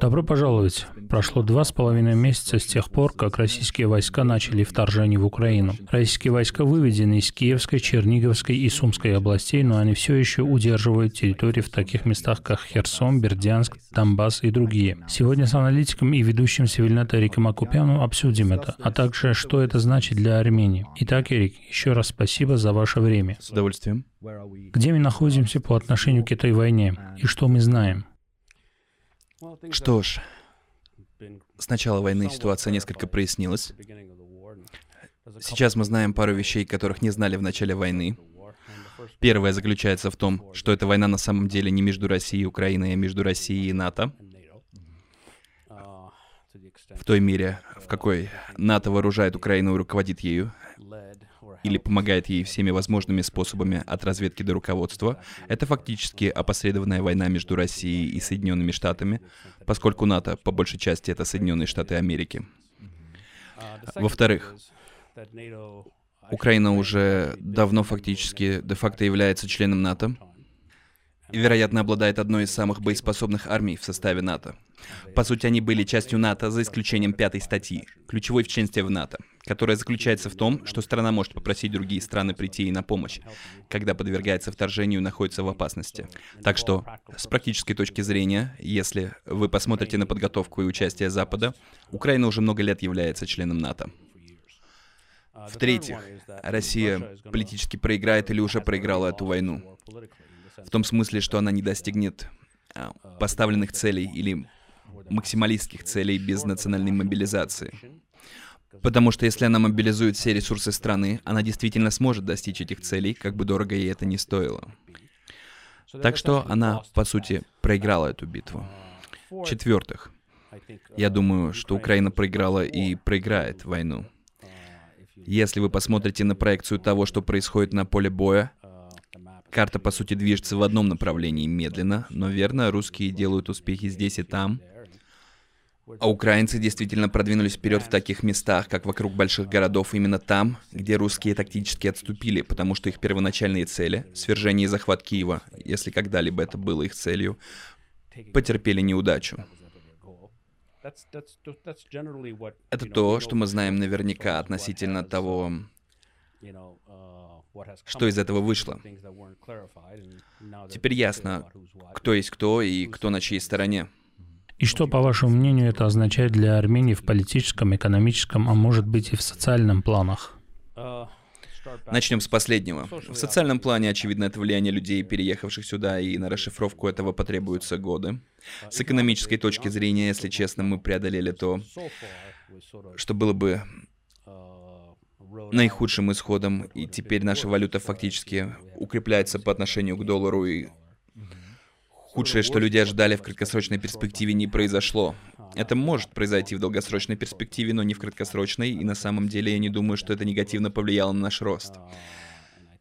Добро пожаловать. Прошло два с половиной месяца с тех пор, как российские войска начали вторжение в Украину. Российские войска выведены из Киевской, Черниговской и Сумской областей, но они все еще удерживают территории в таких местах, как Херсон, Бердянск, Донбасс и другие. Сегодня с аналитиком и ведущим Севильната Эриком Акупяну обсудим это, а также, что это значит для Армении. Итак, Эрик, еще раз спасибо за ваше время. С удовольствием. Где мы находимся по отношению к этой войне и что мы знаем? Что ж, с начала войны ситуация несколько прояснилась. Сейчас мы знаем пару вещей, которых не знали в начале войны. Первое заключается в том, что эта война на самом деле не между Россией и Украиной, а между Россией и НАТО. В той мере, в какой НАТО вооружает Украину и руководит ею, или помогает ей всеми возможными способами от разведки до руководства, это фактически опосредованная война между Россией и Соединенными Штатами, поскольку НАТО, по большей части, это Соединенные Штаты Америки. Во-вторых, Украина уже давно фактически де-факто является членом НАТО, вероятно, обладает одной из самых боеспособных армий в составе НАТО. По сути, они были частью НАТО, за исключением пятой статьи, ключевой в членстве в НАТО, которая заключается в том, что страна может попросить другие страны прийти ей на помощь, когда подвергается вторжению и находится в опасности. Так что, с практической точки зрения, если вы посмотрите на подготовку и участие Запада, Украина уже много лет является членом НАТО. В-третьих, Россия политически проиграет или уже проиграла эту войну. В том смысле, что она не достигнет а, поставленных целей или максималистских целей без национальной мобилизации. Потому что если она мобилизует все ресурсы страны, она действительно сможет достичь этих целей, как бы дорого ей это ни стоило. Так что она, по сути, проиграла эту битву. В-четвертых, я думаю, что Украина проиграла и проиграет войну. Если вы посмотрите на проекцию того, что происходит на поле боя, карта, по сути, движется в одном направлении медленно, но верно, русские делают успехи здесь и там, а украинцы действительно продвинулись вперед в таких местах, как вокруг больших городов, именно там, где русские тактически отступили, потому что их первоначальные цели, свержение и захват Киева, если когда-либо это было их целью, потерпели неудачу. Это то, что мы знаем наверняка относительно того, что из этого вышло. Теперь ясно, кто есть кто и кто на чьей стороне. И что, по вашему мнению, это означает для Армении в политическом, экономическом, а может быть и в социальном планах? Начнем с последнего. В социальном плане, очевидно, это влияние людей, переехавших сюда, и на расшифровку этого потребуются годы. С экономической точки зрения, если честно, мы преодолели то, что было бы наихудшим исходом, и теперь наша валюта фактически укрепляется по отношению к доллару, и Худшее, что люди ожидали в краткосрочной перспективе, не произошло. Это может произойти в долгосрочной перспективе, но не в краткосрочной, и на самом деле я не думаю, что это негативно повлияло на наш рост.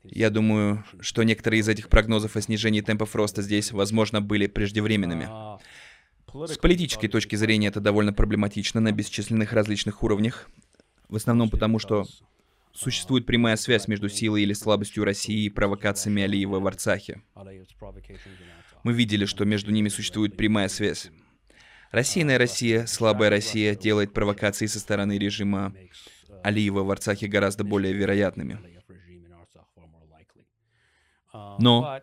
Я думаю, что некоторые из этих прогнозов о снижении темпов роста здесь, возможно, были преждевременными. С политической точки зрения это довольно проблематично на бесчисленных различных уровнях. В основном потому, что существует прямая связь между силой или слабостью России и провокациями Алиева в Арцахе. Мы видели, что между ними существует прямая связь. Российная Россия, слабая Россия делает провокации со стороны режима Алиева в Арцахе гораздо более вероятными. Но,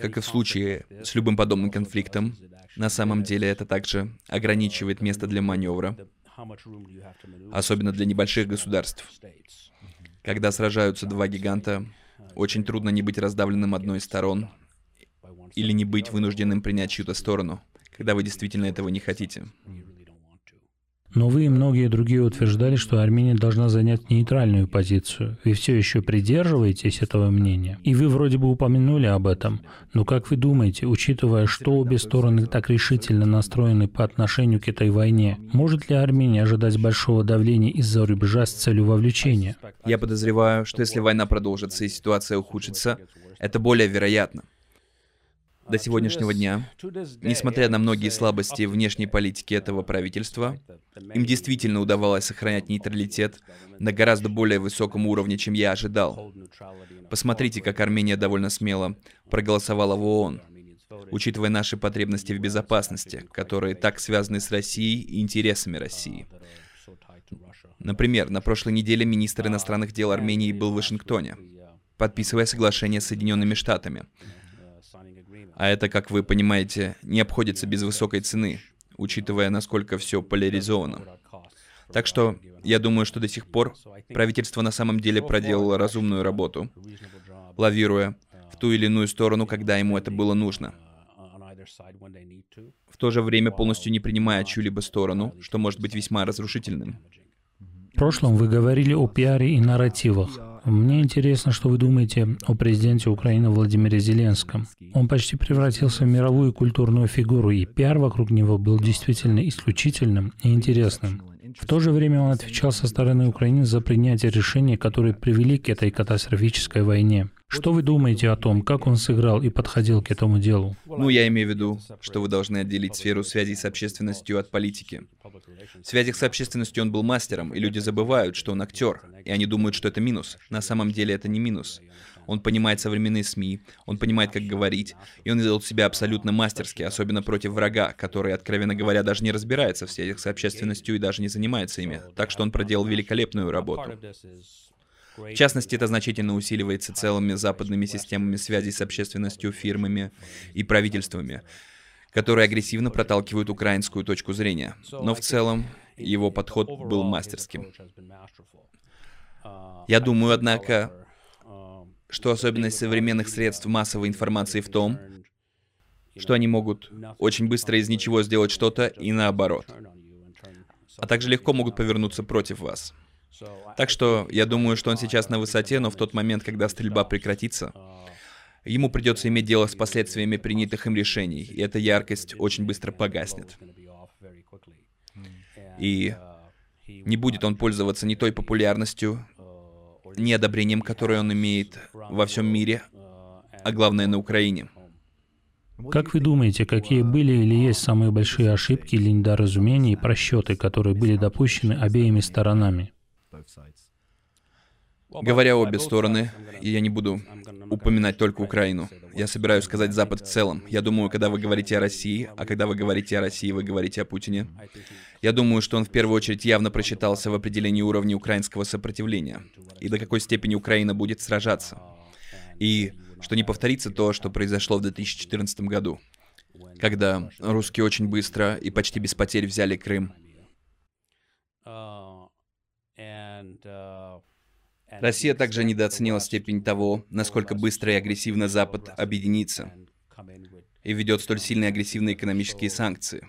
как и в случае с любым подобным конфликтом, на самом деле это также ограничивает место для маневра, особенно для небольших государств. Когда сражаются два гиганта, очень трудно не быть раздавленным одной из сторон или не быть вынужденным принять чью-то сторону, когда вы действительно этого не хотите. Но вы и многие другие утверждали, что Армения должна занять нейтральную позицию. Вы все еще придерживаетесь этого мнения? И вы вроде бы упомянули об этом. Но как вы думаете, учитывая, что обе стороны так решительно настроены по отношению к этой войне, может ли Армения ожидать большого давления из-за рубежа с целью вовлечения? Я подозреваю, что если война продолжится и ситуация ухудшится, это более вероятно до сегодняшнего дня, несмотря на многие слабости внешней политики этого правительства, им действительно удавалось сохранять нейтралитет на гораздо более высоком уровне, чем я ожидал. Посмотрите, как Армения довольно смело проголосовала в ООН. учитывая наши потребности в безопасности, которые так связаны с Россией и интересами России. Например, на прошлой неделе министр иностранных дел Армении был в Вашингтоне, подписывая соглашение с Соединенными Штатами. А это, как вы понимаете, не обходится без высокой цены, учитывая, насколько все поляризовано. Так что я думаю, что до сих пор правительство на самом деле проделало разумную работу, лавируя в ту или иную сторону, когда ему это было нужно. В то же время полностью не принимая чью-либо сторону, что может быть весьма разрушительным. В прошлом вы говорили о пиаре и нарративах. Мне интересно, что вы думаете о президенте Украины Владимире Зеленском. Он почти превратился в мировую культурную фигуру, и пиар вокруг него был действительно исключительным и интересным. В то же время он отвечал со стороны Украины за принятие решений, которые привели к этой катастрофической войне. Что вы думаете о том, как он сыграл и подходил к этому делу? Ну, я имею в виду, что вы должны отделить сферу связей с общественностью от политики. В связях с общественностью он был мастером, и люди забывают, что он актер, и они думают, что это минус. На самом деле это не минус. Он понимает современные СМИ, он понимает, как говорить, и он ведет себя абсолютно мастерски, особенно против врага, который, откровенно говоря, даже не разбирается в связях с общественностью и даже не занимается ими. Так что он проделал великолепную работу. В частности, это значительно усиливается целыми западными системами связи с общественностью, фирмами и правительствами, которые агрессивно проталкивают украинскую точку зрения. Но в целом его подход был мастерским. Я думаю, однако, что особенность современных средств массовой информации в том, что они могут очень быстро из ничего сделать что-то и наоборот. А также легко могут повернуться против вас. Так что я думаю, что он сейчас на высоте, но в тот момент, когда стрельба прекратится, ему придется иметь дело с последствиями принятых им решений, и эта яркость очень быстро погаснет. И не будет он пользоваться не той популярностью, не одобрением, которое он имеет во всем мире, а главное на Украине. Как вы думаете, какие были или есть самые большие ошибки или недоразумения и просчеты, которые были допущены обеими сторонами? Говоря обе стороны, и я не буду упоминать только Украину, я собираюсь сказать Запад в целом. Я думаю, когда вы говорите о России, а когда вы говорите о России, вы говорите о Путине, я думаю, что он в первую очередь явно просчитался в определении уровня украинского сопротивления и до какой степени Украина будет сражаться. И что не повторится то, что произошло в 2014 году, когда русские очень быстро и почти без потерь взяли Крым. Россия также недооценила степень того, насколько быстро и агрессивно Запад объединится и ведет столь сильные агрессивные экономические санкции.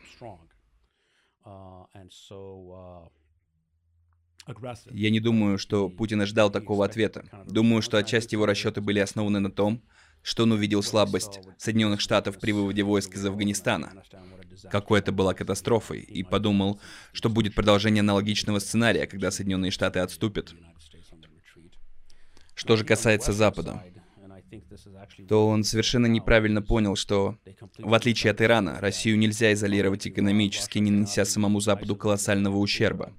Я не думаю, что Путин ждал такого ответа. Думаю, что отчасти его расчеты были основаны на том, что он увидел слабость Соединенных Штатов при выводе войск из Афганистана, какой это была катастрофой, и подумал, что будет продолжение аналогичного сценария, когда Соединенные Штаты отступят. Что же касается Запада, то он совершенно неправильно понял, что, в отличие от Ирана, Россию нельзя изолировать экономически, не нанеся самому Западу колоссального ущерба.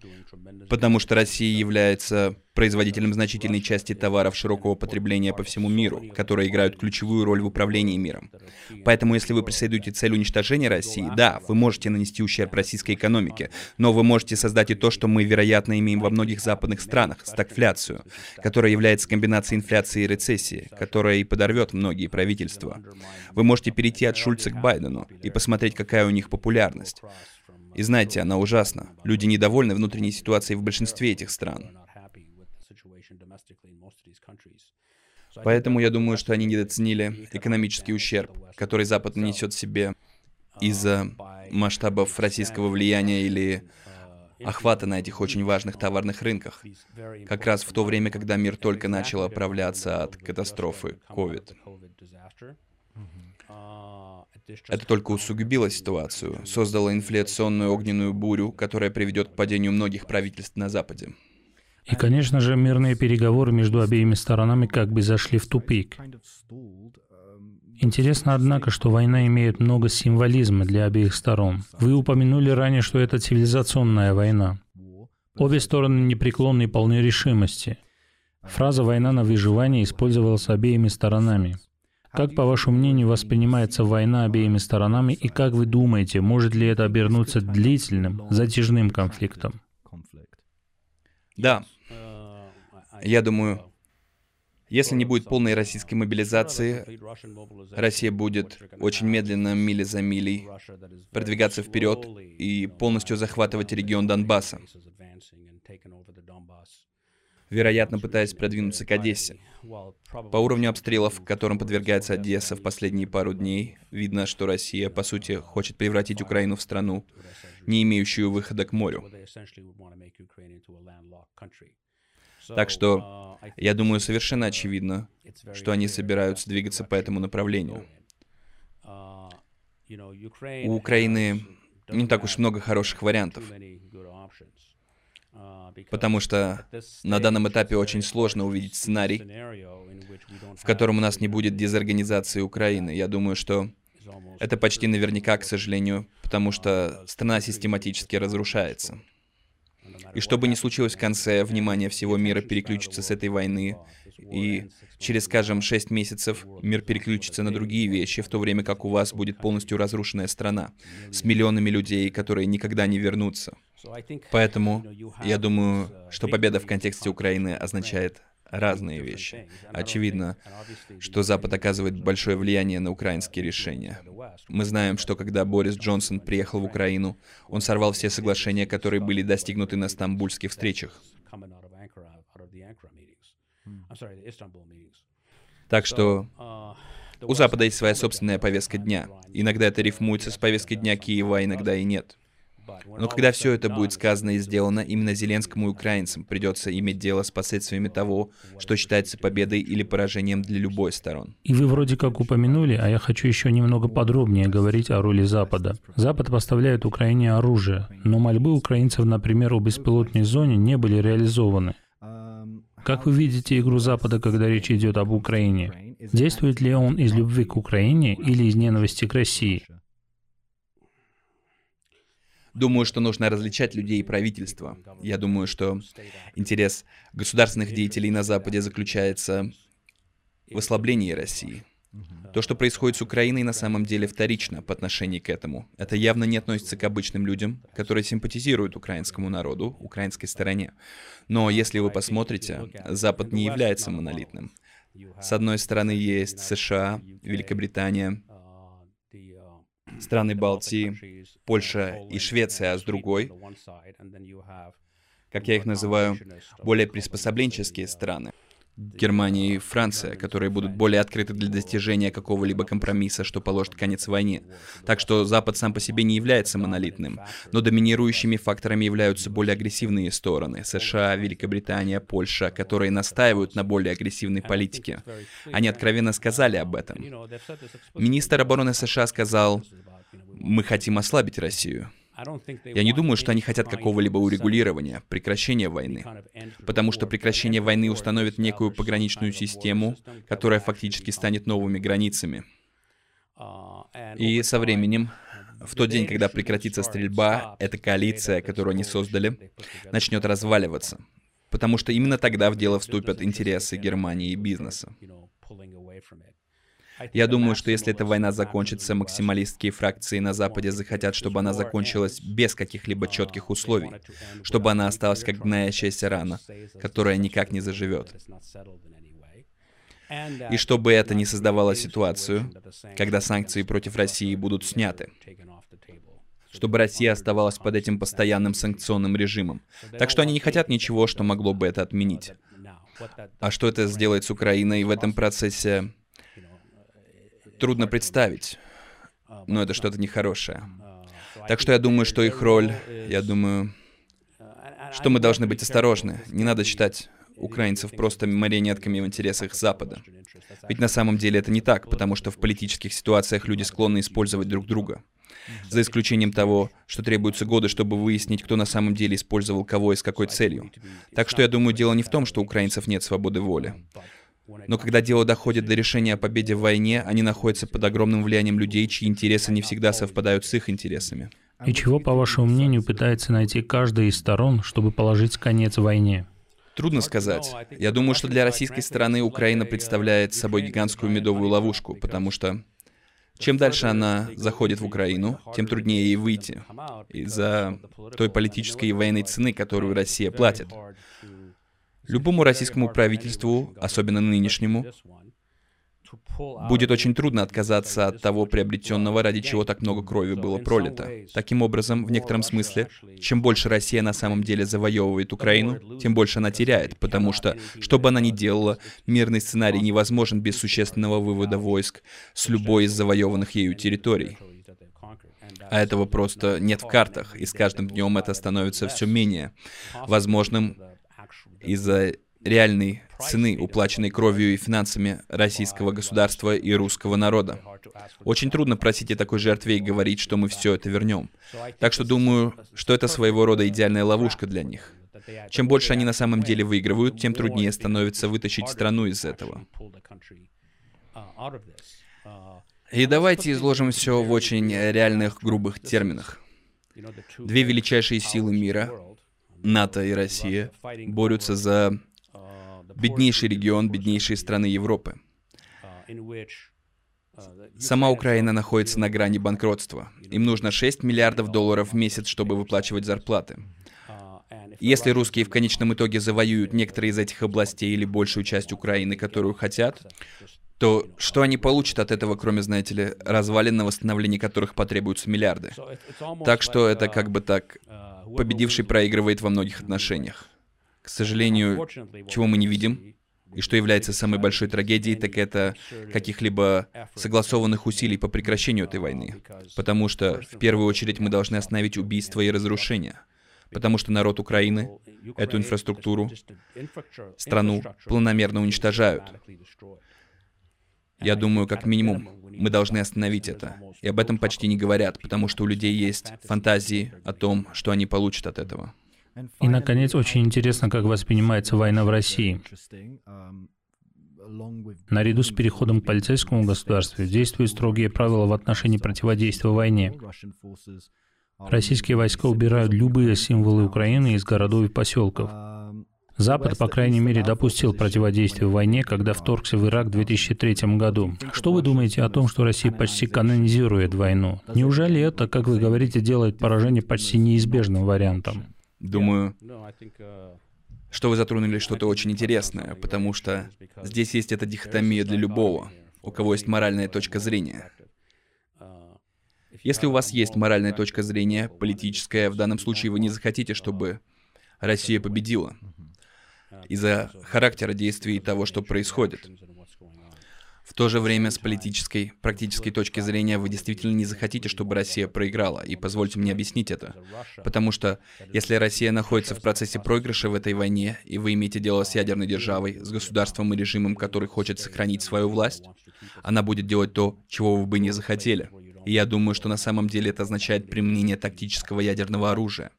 Потому что Россия является производителем значительной части товаров широкого потребления по всему миру, которые играют ключевую роль в управлении миром. Поэтому, если вы преследуете цель уничтожения России, да, вы можете нанести ущерб российской экономике, но вы можете создать и то, что мы, вероятно, имеем во многих западных странах, стагфляцию, которая является комбинацией инфляции и рецессии, которая и подорвет многие правительства. Вы можете перейти от Шульца к Байдену и посмотреть, какая у них популярность. И знаете, она ужасна. Люди недовольны внутренней ситуацией в большинстве этих стран. Поэтому я думаю, что они недооценили экономический ущерб, который Запад нанесет себе из-за масштабов российского влияния или охвата на этих очень важных товарных рынках, как раз в то время, когда мир только начал оправляться от катастрофы COVID. Это только усугубило ситуацию, создало инфляционную огненную бурю, которая приведет к падению многих правительств на Западе. И, конечно же, мирные переговоры между обеими сторонами как бы зашли в тупик. Интересно, однако, что война имеет много символизма для обеих сторон. Вы упомянули ранее, что это цивилизационная война. Обе стороны непреклонны и полны решимости. Фраза «война на выживание» использовалась обеими сторонами. Как, по вашему мнению, воспринимается война обеими сторонами, и как вы думаете, может ли это обернуться длительным, затяжным конфликтом? Да. Я думаю, если не будет полной российской мобилизации, Россия будет очень медленно, мили за милей, продвигаться вперед и полностью захватывать регион Донбасса, вероятно, пытаясь продвинуться к Одессе. По уровню обстрелов, которым подвергается Одесса в последние пару дней, видно, что Россия, по сути, хочет превратить Украину в страну, не имеющую выхода к морю. Так что я думаю, совершенно очевидно, что они собираются двигаться по этому направлению. У Украины не так уж много хороших вариантов. Потому что на данном этапе очень сложно увидеть сценарий, в котором у нас не будет дезорганизации Украины. Я думаю, что это почти наверняка, к сожалению, потому что страна систематически разрушается. И что бы ни случилось в конце, внимание всего мира переключится с этой войны, и через, скажем, 6 месяцев мир переключится на другие вещи, в то время как у вас будет полностью разрушенная страна с миллионами людей, которые никогда не вернутся. Поэтому я думаю, что победа в контексте Украины означает разные вещи. Очевидно, что Запад оказывает большое влияние на украинские решения. Мы знаем, что когда Борис Джонсон приехал в Украину, он сорвал все соглашения, которые были достигнуты на стамбульских встречах. Так что у Запада есть своя собственная повестка дня. Иногда это рифмуется с повесткой дня Киева, а иногда и нет. Но когда все это будет сказано и сделано, именно Зеленскому и украинцам придется иметь дело с последствиями того, что считается победой или поражением для любой сторон. И вы вроде как упомянули, а я хочу еще немного подробнее говорить о роли Запада. Запад поставляет Украине оружие, но мольбы украинцев, например, о беспилотной зоне не были реализованы. Как вы видите игру Запада, когда речь идет об Украине? Действует ли он из любви к Украине или из ненависти к России? Думаю, что нужно различать людей и правительство. Я думаю, что интерес государственных деятелей на Западе заключается в ослаблении России. То, что происходит с Украиной, на самом деле вторично по отношению к этому. Это явно не относится к обычным людям, которые симпатизируют украинскому народу, украинской стороне. Но если вы посмотрите, Запад не является монолитным. С одной стороны есть США, Великобритания, страны Балтии, Польша и Швеция, а с другой, как я их называю, более приспособленческие страны. Германия и Франция, которые будут более открыты для достижения какого-либо компромисса, что положит конец войне. Так что Запад сам по себе не является монолитным, но доминирующими факторами являются более агрессивные стороны — США, Великобритания, Польша, которые настаивают на более агрессивной политике. Они откровенно сказали об этом. Министр обороны США сказал, «Мы хотим ослабить Россию». Я не думаю, что они хотят какого-либо урегулирования, прекращения войны, потому что прекращение войны установит некую пограничную систему, которая фактически станет новыми границами. И со временем, в тот день, когда прекратится стрельба, эта коалиция, которую они создали, начнет разваливаться. Потому что именно тогда в дело вступят интересы Германии и бизнеса. Я думаю, что если эта война закончится, максималистские фракции на Западе захотят, чтобы она закончилась без каких-либо четких условий, чтобы она осталась как гноящаяся рана, которая никак не заживет. И чтобы это не создавало ситуацию, когда санкции против России будут сняты чтобы Россия оставалась под этим постоянным санкционным режимом. Так что они не хотят ничего, что могло бы это отменить. А что это сделает с Украиной в этом процессе, трудно представить, но это что-то нехорошее. Так что я думаю, что их роль, я думаю, что мы должны быть осторожны. Не надо считать украинцев просто марионетками в интересах Запада. Ведь на самом деле это не так, потому что в политических ситуациях люди склонны использовать друг друга. За исключением того, что требуются годы, чтобы выяснить, кто на самом деле использовал кого и с какой целью. Так что я думаю, дело не в том, что у украинцев нет свободы воли. Но когда дело доходит до решения о победе в войне, они находятся под огромным влиянием людей, чьи интересы не всегда совпадают с их интересами. И чего, по вашему мнению, пытается найти каждая из сторон, чтобы положить конец войне? Трудно сказать. Я думаю, что для российской стороны Украина представляет собой гигантскую медовую ловушку, потому что чем дальше она заходит в Украину, тем труднее ей выйти из-за той политической и военной цены, которую Россия платит. Любому российскому правительству, особенно нынешнему, будет очень трудно отказаться от того приобретенного, ради чего так много крови было пролито. Таким образом, в некотором смысле, чем больше Россия на самом деле завоевывает Украину, тем больше она теряет, потому что, что бы она ни делала, мирный сценарий невозможен без существенного вывода войск с любой из завоеванных ею территорий. А этого просто нет в картах, и с каждым днем это становится все менее возможным из-за реальной цены, уплаченной кровью и финансами российского государства и русского народа. Очень трудно просить о такой жертве и говорить, что мы все это вернем. Так что думаю, что это своего рода идеальная ловушка для них. Чем больше они на самом деле выигрывают, тем труднее становится вытащить страну из этого. И давайте изложим все в очень реальных, грубых терминах. Две величайшие силы мира, НАТО и Россия, борются за беднейший регион, беднейшие страны Европы. Сама Украина находится на грани банкротства. Им нужно 6 миллиардов долларов в месяц, чтобы выплачивать зарплаты. Если русские в конечном итоге завоюют некоторые из этих областей или большую часть Украины, которую хотят, то что они получат от этого, кроме, знаете ли, развалин, на восстановление которых потребуются миллиарды? Так что это как бы так, победивший проигрывает во многих отношениях. К сожалению, чего мы не видим, и что является самой большой трагедией, так это каких-либо согласованных усилий по прекращению этой войны. Потому что, в первую очередь, мы должны остановить убийство и разрушение. Потому что народ Украины, эту инфраструктуру, страну планомерно уничтожают. Я думаю, как минимум, мы должны остановить это. И об этом почти не говорят, потому что у людей есть фантазии о том, что они получат от этого. И, наконец, очень интересно, как воспринимается война в России. Наряду с переходом к полицейскому государству действуют строгие правила в отношении противодействия войне. Российские войска убирают любые символы Украины из городов и поселков. Запад, по крайней мере, допустил противодействие войне, когда вторгся в Ирак в 2003 году. Что вы думаете о том, что Россия почти канонизирует войну? Неужели это, как вы говорите, делает поражение почти неизбежным вариантом? Думаю, что вы затронули что-то очень интересное, потому что здесь есть эта дихотомия для любого, у кого есть моральная точка зрения. Если у вас есть моральная точка зрения, политическая, в данном случае вы не захотите, чтобы Россия победила из-за характера действий и того, что происходит. В то же время, с политической, практической точки зрения, вы действительно не захотите, чтобы Россия проиграла. И позвольте мне объяснить это. Потому что, если Россия находится в процессе проигрыша в этой войне, и вы имеете дело с ядерной державой, с государством и режимом, который хочет сохранить свою власть, она будет делать то, чего вы бы не захотели. И я думаю, что на самом деле это означает применение тактического ядерного оружия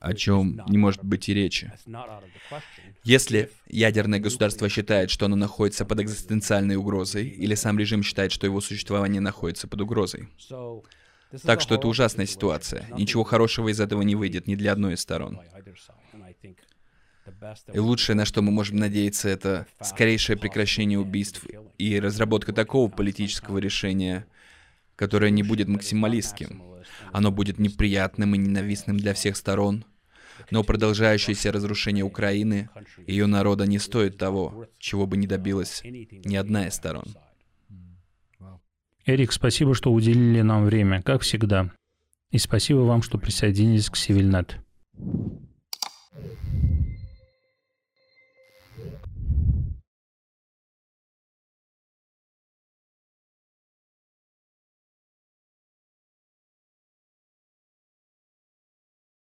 о чем не может быть и речи. Если ядерное государство считает, что оно находится под экзистенциальной угрозой, или сам режим считает, что его существование находится под угрозой. Так что это ужасная ситуация. Ничего хорошего из этого не выйдет ни для одной из сторон. И лучшее, на что мы можем надеяться, это скорейшее прекращение убийств и разработка такого политического решения, которое не будет максималистским. Оно будет неприятным и ненавистным для всех сторон, но продолжающееся разрушение Украины и ее народа не стоит того, чего бы не добилась ни одна из сторон. Эрик, спасибо, что уделили нам время, как всегда. И спасибо вам, что присоединились к Сивильнет.